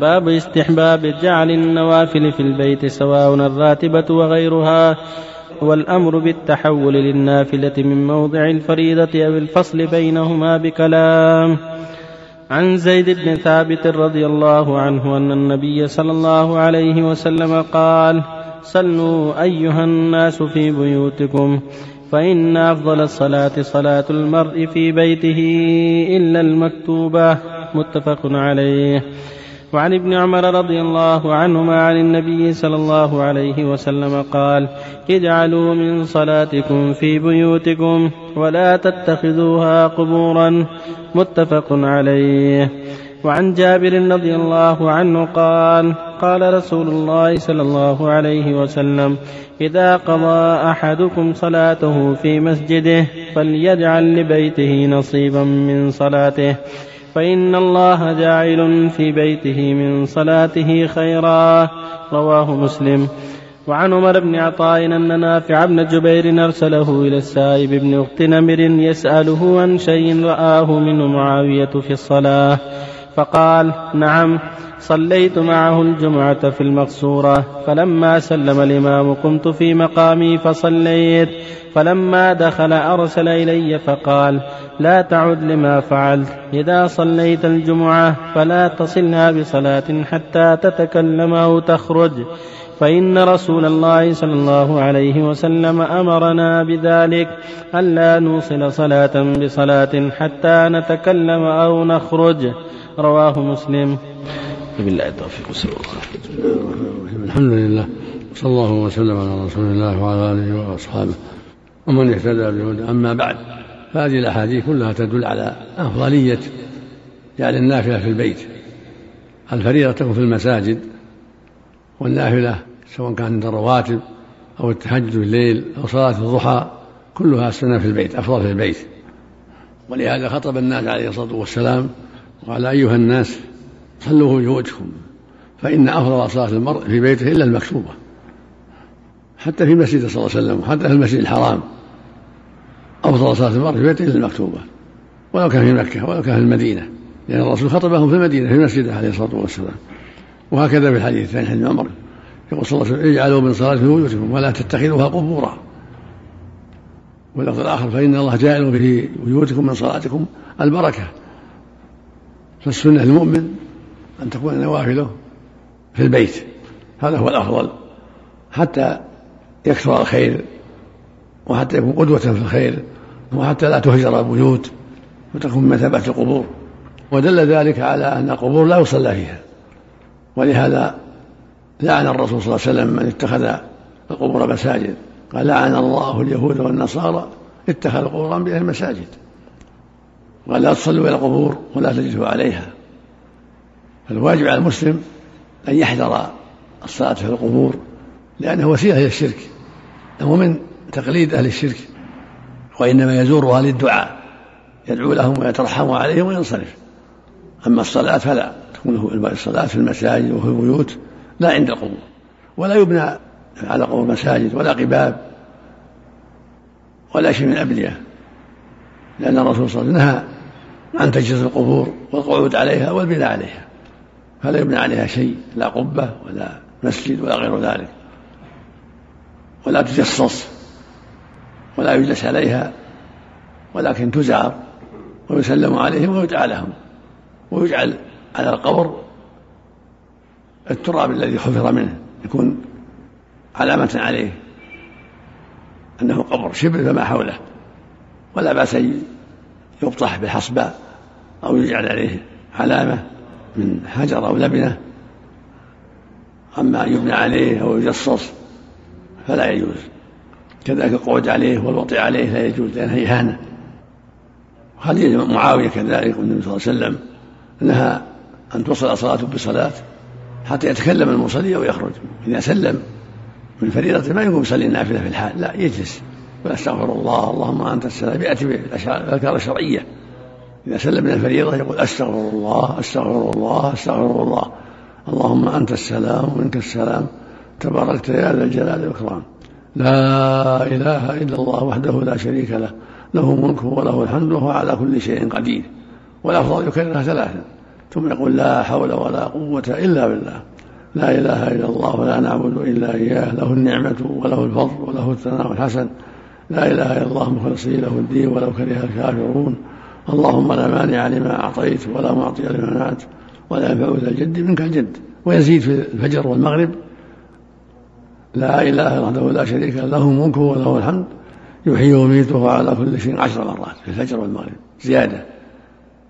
باب استحباب جعل النوافل في البيت سواء الراتبة وغيرها والأمر بالتحول للنافلة من موضع الفريضة أو الفصل بينهما بكلام. عن زيد بن ثابت رضي الله عنه أن النبي صلى الله عليه وسلم قال صلوا أيها الناس في بيوتكم فإن أفضل الصلاة صلاة المرء في بيته إلا المكتوبة. متفق عليه. وعن ابن عمر رضي الله عنهما عن النبي صلى الله عليه وسلم قال اجعلوا من صلاتكم في بيوتكم ولا تتخذوها قبورا. متفق عليه. وعن جابر رضي الله عنه قال قال رسول الله صلى الله عليه وسلم إذا قضى أحدكم صلاته في مسجده فليجعل لبيته نصيبا من صلاته. فإن الله جاعل في بيته من صلاته خيرا. رواه مسلم. وعن عمر بن عطاء أن نافع بن جبير أرسله إلى السائب بن أخت نمر يسأله عن شيء رآه منه معاوية في الصلاة. فقال نعم صليت معه الجمعة في المقصورة فلما سلم الإمام قمت في مقامي فصليت فلما دخل أرسل إلي فقال لا تعد لما فعلت إذا صليت الجمعة فلا تصلها بصلاة حتى تتكلم أو تخرج فإن رسول الله صلى الله عليه وسلم أمرنا بذلك ألا نوصل صلاة بصلاة حتى نتكلم أو نخرج. رواه مسلم. بالله التوفيق الله الحمد لله. صلى الله وسلم على رسول الله وعلى آله وأصحابه. ومن اهتدى بهدى أما بعد فهذه الأحاديث كلها تدل على أفضلية جعل النافلة في البيت. الفريضة تكون في المساجد والنافلة سواء كانت الرواتب أو التهجد في الليل أو صلاة الضحى كلها سنة في البيت أفضل في البيت. ولهذا خطب الناس عليه الصلاة والسلام وقال أيها الناس صلوا في فإن أفضل صلاة المرء في بيته إلا المكتوبة حتى في المسجد صلى الله عليه وسلم وحتى في المسجد الحرام. أفضل صلاة المرء في بيته إلا المكتوبة ولو كان في مكة ولو كان في المدينة لأن الرسول خطبهم في المدينة في مسجده عليه الصلاة والسلام. وهكذا في الحديث الثاني حديث عمر يقول صلى الله عليه وسلم اجعلوا من صلاة في بيوتكم ولا تتخذوها قبورا. واللفظ الآخر فإن الله جاعل في بيوتكم من صلاتكم البركة. فالسنة للمؤمن أن تكون نوافله في البيت. هذا هو الأفضل. حتى يكثر الخير وحتى يكون قدوة في الخير وحتى لا تهجر البيوت وتكون بمثابة القبور. ودل ذلك على أن القبور لا يصلى فيها. ولهذا لعن الرسول صلى الله عليه وسلم من اتخذ القبور مساجد. قال لعن الله اليهود والنصارى اتخذوا قبور أنبياء المساجد. قال لا تصلوا إلى القبور ولا تجلسوا عليها. فالواجب على المسلم أن يحذر الصلاة في القبور لأنه وسيلة إلى الشرك هو من تقليد أهل الشرك وإنما يزورها للدعاء يدعو لهم ويترحم عليهم وينصرف. أما الصلاة فلا تكون الصلاة في المساجد وفي البيوت لا عند القبور ولا يبنى على قبور مساجد ولا قباب ولا شيء من الأبنية لأن الرسول صلى الله عليه وسلم نهى عن تجهيز القبور والقعود عليها والبناء عليها. فلا يبنى عليها شيء لا قبة ولا مسجد ولا غير ذلك. ولا تجصص ولا يجلس عليها ولكن تزار ويسلم عليهم ويدعى لهم. ويجعل على القبر التراب الذي حفر منه يكون علامة عليه أنه قبر شبر فما حوله. ولا بأس أن يبطح بالحصباء أو يجعل عليه علامة من حجر أو لبنة. أما أن يبنى عليه أو يجصص فلا يجوز. كذلك القعود عليه والوطئ عليه لا يجوز لأنها إهانة. حديث معاوية كذلك النبي صلى الله عليه وسلم نهى أن توصل صلاته بصلاة حتى يتكلم المصلي أو يخرج إذا سلم من فريضة ما يقوم يصلي النافلة في الحال. لا يجلس. ويستغفر الله اللهم أنت السلام. يأتي بالأذكار الشرعية. إذا سلم من الفريضة يقول أستغفر الله أستغفر الله أستغفر الله. اللهم أنت السلام ومنك السلام. تباركت يا ذا الجلال والإكرام. لا إله إلا الله وحده لا شريك له. له ملكه وله الحمد وهو على كل شيء قدير. والأفضل يكررها ثلاثا. ثم يقول لا حول ولا قوة إلا بالله. لا إله إلا الله ولا نعبد إلا إياه. له النعمة وله الفضل وله الثناء الحسن. لا إله إلا الله مخلصين له الدين ولو كره الكافرون. اللهم لا مانع لما أعطيت ولا معطي لما منعت ولا ينفع ذا الجد منك الجد. ويزيد في الفجر والمغرب. لا إله وحده لا شريك له ملكه وله الحمد. يحيي ويميته على كل شيء عشر مرات في الفجر والمغرب. زيادة.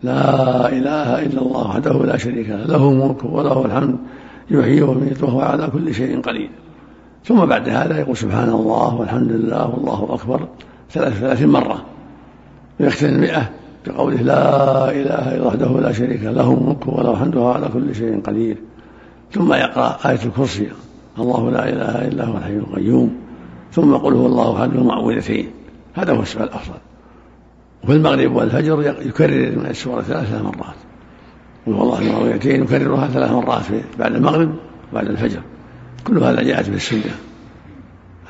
لا إله إلا الله وحده لا شريك له له ملكه وله الحمد. يحيي ويميت وهو على كل شيء قدير. ثم بعد هذا يقول سبحان الله والحمد لله والله أكبر ثلاث ثلاثين مرة ويختم المئة بقوله لا إله إلا وحده لا شريك له ملكه وله الحمد وهو على كل شيء قدير. ثم يقرأ آية الكرسي الله لا إله إلا هو الحي القيوم. ثم قل هو الله أحد المعوذتين. هذا هو السؤال الأفضل. وفي المغرب والفجر يكرر من السورة ثلاث مرات. قل هو الله المعوذتين يكررها ثلاث مرات بعد المغرب وبعد الفجر. كل هذا جاءت في السنة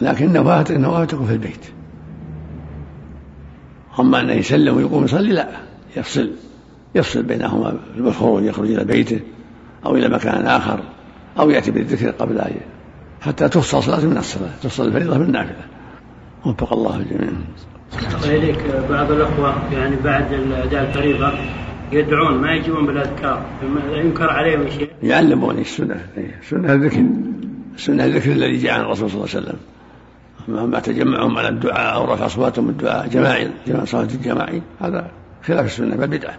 لكن النوافل تكون في البيت. أما أنه يسلم ويقوم يصلي لا. يفصل. يفصل بينهما بالخروج يخرج إلى بيته أو إلى مكان آخر أو يأتي بالذكر قبل أن حتى تفصل صلاة من الصلاة تفصل الفريضة من النافلة. وفق الله الجميع. إليك. بعض الأخوة يعني بعد أداء الفريضة يدعون ما يجيبون بالأذكار ينكر عليهم شيء؟ يعلمون السنة السنة الذكر. السنة الذكر الذي جاء عن الرسول صلى الله عليه وسلم. أما تجمعهم على الدعاء أو رفع أصواتهم بالدعاء جماعي جماعة صلاة الجماعي هذا خلاف السنة بل بدعة.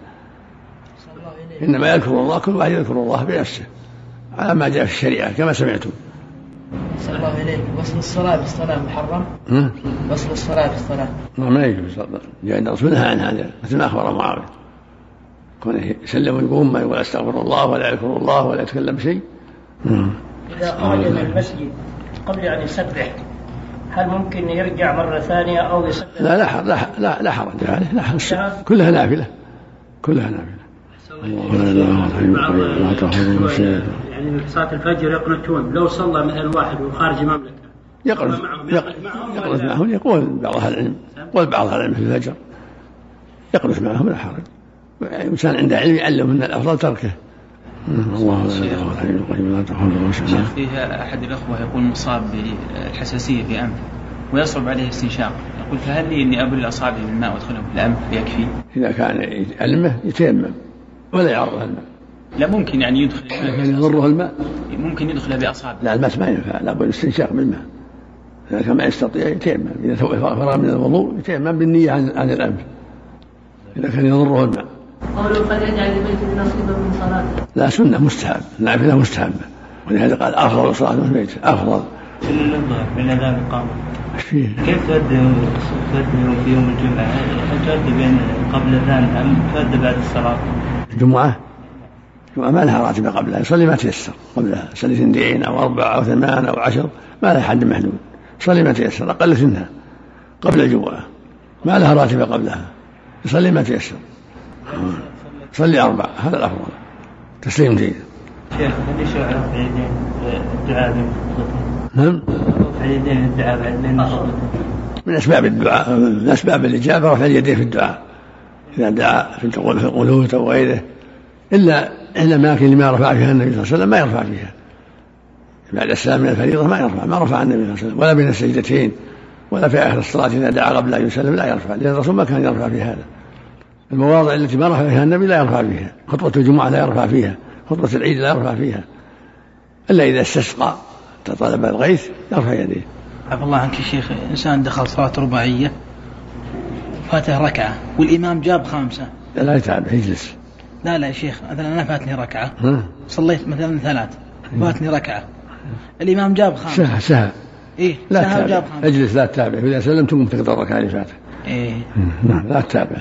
إنما يذكر الله كل واحد يذكر الله بنفسه على ما جاء في الشريعة كما سمعتم. صلى الله إليك وصل الصلاة في الصلاة محرم؟ وصل الصلاة في الصلاة ما يجوز لأن الرسول نهى عن هذا مثل ما أخبر معاوية. كونه يسلم ويقوم ما يقول أستغفر الله ولا يذكر الله ولا يتكلم شيء إذا خرج من المسجد قبل أن يسبح هل ممكن يرجع مرة ثانية أو يسبح؟ لا لا لا لا, لا حرج عليه لا حرج. كلها نافلة كلها نافلة. يعني في صلاة الفجر يقنتون لو صلى مثلا واحد وخارج المملكة يقنت يقنت معهم يقول بعض أهل العلم يقول بعض أهل العلم في الفجر. يقنت معهم لا حرج. إنسان عنده علم يعلم أن الأفضل تركه. الله شيخ فيه أحد الأخوة يقول مصاب بالحساسية في أنفه ويصعب عليه الاستنشاق. يقول فهل لي أني ابل أصابعي بالماء وادخلهم في الأنف يكفي؟ إذا كان يألمه يتيمم ولا يعرض الماء. لا ممكن يعني يدخل كان يضره الماء. ممكن يدخل بأصابعه لا الماء ما ينفع. لابد الاستنشاق بالماء. إذا كان ما يستطيع يتيمم. إذا فرغ من الوضوء يتيمم بالنية عن, عن الأنف. إذا كان يضره الماء. قد يجعل البيت نصيبا من صلاته لا سنة مستحب. نافلة مستحبة ولهذا قال أفضل صلاة في البيت أفضل. الإقامة كيف تؤدي تؤدي في يوم الجمعة؟ هل تؤدي بين قبل الأذان أم تؤدي بعد الصلاة؟ الجمعة؟ الجمعة ما لها راتبة قبلها يصلي ما تيسر قبلها. يصلي اثنتين أو أربعة أو ثمان أو عشر ما لها حد محدود. يصلي ما تيسر أقل اثنها قبل الجمعة. ما لها راتبة قبلها يصلي ما تيسر. صلي أربع هذا الأفضل. تسليم جيد. شيخ هل يشرع رفع يدين الدعاء نعم. رفع يدين الدعاء بين من أسباب الدعاء من أسباب الإجابة رفع اليدين في الدعاء. إذا دعا في القنوت أو غيره. إلا إلا الأماكن اللي ما رفع فيها النبي صلى الله عليه وسلم ما يرفع فيها. بعد السلام من الفريضة ما يرفع ما رفع النبي صلى الله عليه وسلم ولا بين السجدتين ولا في آخر الصلاة إذا دعا قبل أن يسلم لا يرفع لأن الرسول ما كان يرفع في هذا. المواضع التي ما رفع فيها النبي لا يرفع فيها خطبة الجمعة لا يرفع فيها خطبة العيد لا يرفع فيها إلا إذا استسقى طلب الغيث يرفع يديه. عفى الله عنك شيخ إنسان دخل صلاة رباعية فاته ركعة والإمام جاب خامسة لا, لا يتعب يجلس. لا لا يا شيخ مثلا أنا فاتني ركعة. صليت مثلا ثلاث فاتني ركعة. الإمام جاب خامسة سهى سهى. إيه لا تتابع. اجلس لا تتابع. إذا سلمت تقوم تقدر الركعة اللي فاتت. إيه. نعم لا تتابع.